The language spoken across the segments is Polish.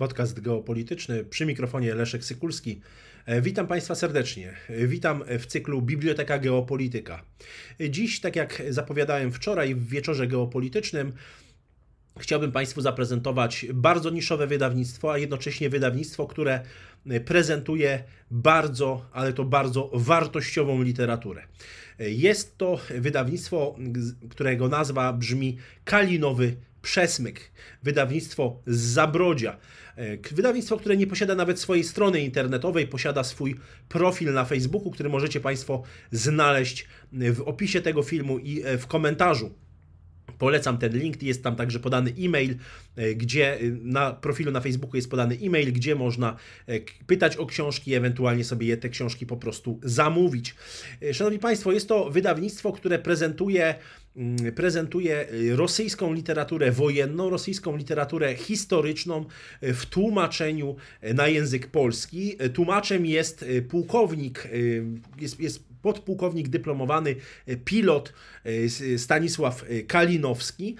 podcast geopolityczny. Przy mikrofonie Leszek Sykulski. E, witam Państwa serdecznie. E, witam w cyklu Biblioteka Geopolityka. E, dziś, tak jak zapowiadałem wczoraj w wieczorze geopolitycznym, chciałbym Państwu zaprezentować bardzo niszowe wydawnictwo, a jednocześnie wydawnictwo, które prezentuje bardzo, ale to bardzo wartościową literaturę. Jest to wydawnictwo, którego nazwa brzmi Kalinowy Przesmyk, wydawnictwo z Zabrodzia. E, wydawnictwo, które nie posiada nawet swojej strony internetowej, posiada swój profil na Facebooku, który możecie Państwo znaleźć w opisie tego filmu i e, w komentarzu. Polecam ten link, jest tam także podany e-mail, e, gdzie na profilu na Facebooku jest podany e-mail, gdzie można pytać o książki, ewentualnie sobie te książki po prostu zamówić. Szanowni Państwo, jest to wydawnictwo, które prezentuje Mm, prezentuje y, rosyjską literaturę wojenną, rosyjską literaturę historyczną y, w tłumaczeniu y, na język polski. Tłumaczem jest pułkownik, jest, jest podpułkownik dyplomowany, pilot Stanisław Kalinowski.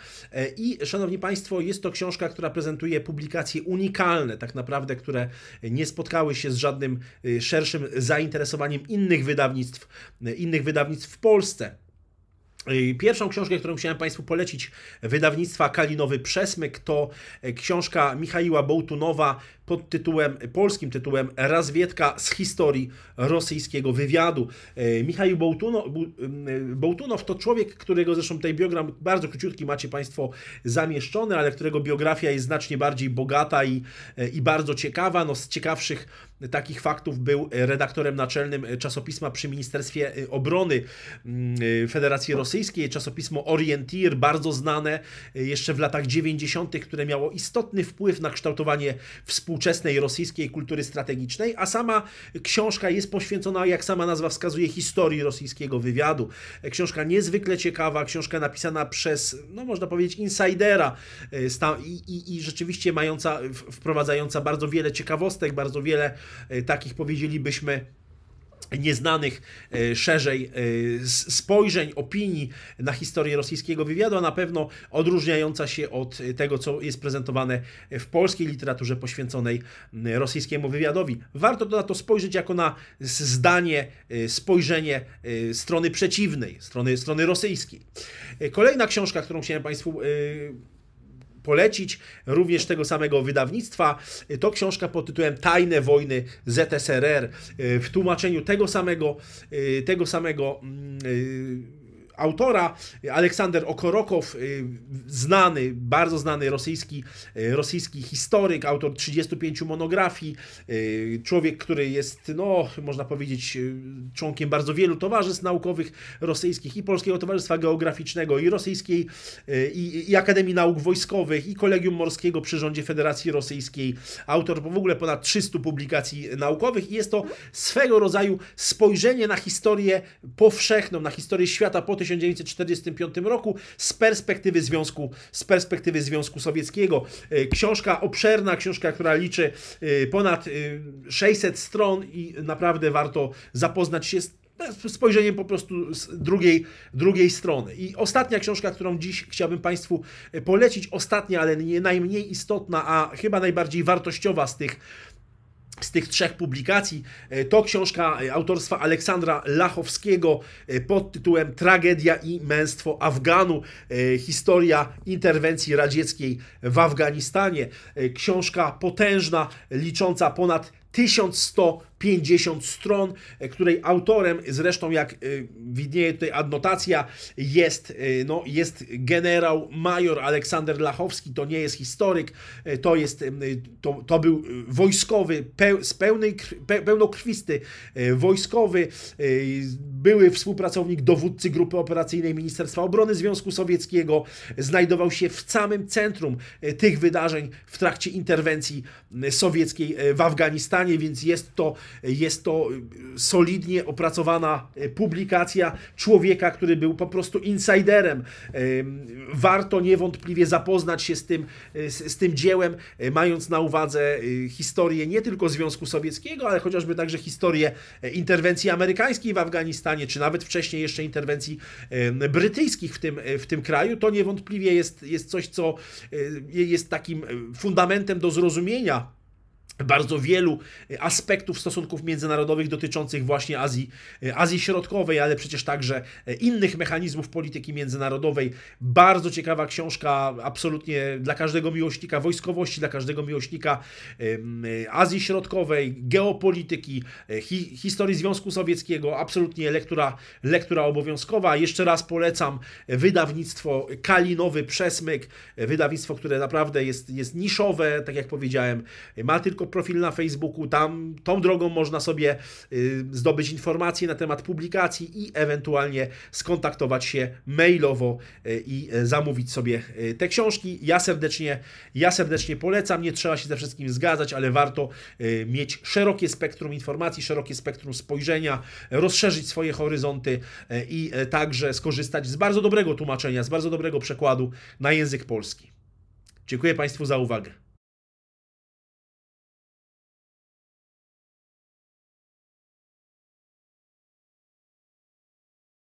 I szanowni Państwo, jest to książka, która prezentuje publikacje unikalne, tak naprawdę, które nie spotkały się z żadnym szerszym zainteresowaniem innych wydawnictw, innych wydawnictw w Polsce. Pierwszą książkę, którą chciałem Państwu polecić, wydawnictwa Kalinowy Przesmyk, to e, książka Michaiła Bołtunowa pod tytułem, polskim tytułem Razwiedka z historii rosyjskiego wywiadu. E, Michał Bołtuno, Bołtunow to człowiek, którego zresztą tej biogram bardzo króciutki macie Państwo zamieszczony, ale którego biografia jest znacznie bardziej bogata i, e, i bardzo ciekawa. No, z ciekawszych takich faktów był redaktorem naczelnym czasopisma przy Ministerstwie Obrony Federacji Rosyjskiej, czasopismo Orientir, bardzo znane jeszcze w latach 90., które miało istotny wpływ na kształtowanie współczesnej rosyjskiej kultury strategicznej, a sama książka jest poświęcona, jak sama nazwa wskazuje, historii rosyjskiego wywiadu. Książka niezwykle ciekawa, książka napisana przez, no można powiedzieć, insidera e, i, i, i rzeczywiście mająca, wprowadzająca bardzo wiele ciekawostek, bardzo wiele e, takich, powiedzielibyśmy, nieznanych e, szerzej e, spojrzeń, opinii na historię rosyjskiego wywiadu, a na pewno odróżniająca się od tego, co jest prezentowane w polskiej literaturze poświęconej rosyjskiemu wywiadowi. Warto na to spojrzeć jako na zdanie, e, spojrzenie strony przeciwnej, strony, strony rosyjskiej. Kolejna książka, którą chciałem Państwu polecić, również tego samego wydawnictwa. To książka pod tytułem Tajne wojny ZSRR w tłumaczeniu tego samego, tego samego mm, autora, Aleksander Okorokow, y, znany, bardzo znany rosyjski, y, rosyjski historyk, autor 35 monografii, y, człowiek, który jest, no, można powiedzieć, członkiem bardzo wielu towarzystw naukowych rosyjskich i Polskiego Towarzystwa Geograficznego, i Rosyjskiej, i, i Akademii Nauk Wojskowych, i Kolegium Morskiego przy rządzie Federacji Rosyjskiej, autor w ogóle ponad 300 publikacji naukowych. I jest to swego rodzaju spojrzenie na historię powszechną, na historię świata po 1945 roku z perspektywy Związku, z perspektywy Związku Sowieckiego. E, książka obszerna, książka, która liczy e, ponad 600 e, stron i naprawdę warto zapoznać się z spojrzeniem po prostu z drugiej, drugiej strony. I ostatnia książka, którą dziś chciałbym Państwu polecić, ostatnia, ale nie najmniej istotna, a chyba najbardziej wartościowa z tych z tych trzech publikacji. E, to książka autorstwa Aleksandra Lachowskiego e, pod tytułem Tragedia i męstwo Afganu. E, historia interwencji radzieckiej w Afganistanie. Książka potężna, licząca ponad 1100 50 stron, e, której autorem, zresztą jak e, widnieje tutaj adnotacja, jest, e, no, jest generał major Aleksander Lachowski, to nie jest historyk, to, jest, to, to był wojskowy, z pełnej, pełnokrwisty wojskowy, były współpracownik dowódcy grupy operacyjnej Ministerstwa Obrony Związku Sowieckiego, znajdował się w samym centrum tych wydarzeń w trakcie interwencji sowieckiej w Afganistanie, więc jest to, jest to solidnie opracowana publikacja człowieka, który był po prostu insiderem. Warto niewątpliwie zapoznać się z tym, z, z tym dziełem, mając na uwadze historię nie tylko Związku Sowieckiego, ale chociażby także historię interwencji amerykańskiej w Afganistanie, czy nawet wcześniej jeszcze interwencji brytyjskich w tym, w tym kraju. To niewątpliwie jest, jest coś, co jest takim fundamentem do zrozumienia bardzo wielu aspektów stosunków międzynarodowych dotyczących właśnie Azji, Azji Środkowej, ale przecież także innych mechanizmów polityki międzynarodowej. Bardzo ciekawa książka, absolutnie dla każdego miłośnika wojskowości, dla każdego miłośnika Azji Środkowej, geopolityki, hi, historii Związku Sowieckiego, absolutnie lektura, lektura obowiązkowa. Jeszcze raz polecam wydawnictwo Kalinowy Przesmyk, wydawnictwo, które naprawdę jest, jest niszowe, tak jak powiedziałem, ma tylko profil na Facebooku, tam tą drogą można sobie y, zdobyć informacje na temat publikacji i ewentualnie skontaktować się mailowo y, i y, zamówić sobie te książki. Ja serdecznie, ja serdecznie polecam, nie trzeba się ze wszystkim zgadzać, ale warto mieć szerokie spektrum informacji, szerokie spektrum spojrzenia, rozszerzyć swoje horyzonty i także skorzystać z bardzo dobrego tłumaczenia, z bardzo dobrego przekładu na język polski. Dziękuję Państwu za uwagę.